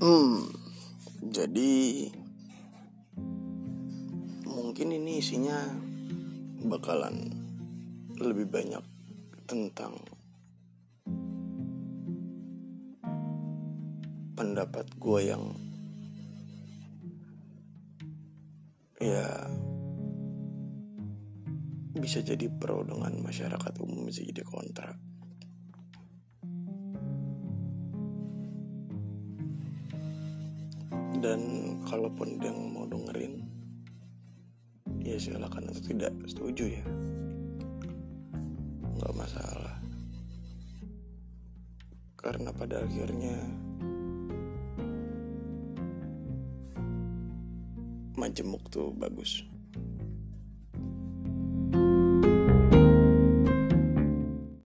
Hmm, jadi mungkin ini isinya bakalan lebih banyak tentang pendapat gue yang ya bisa jadi pro dengan masyarakat umum bisa jadi kontra. Dan kalaupun dia mau dengerin ya silakan. Atau tidak setuju ya. Nggak masalah. Karena pada akhirnya majemuk tuh bagus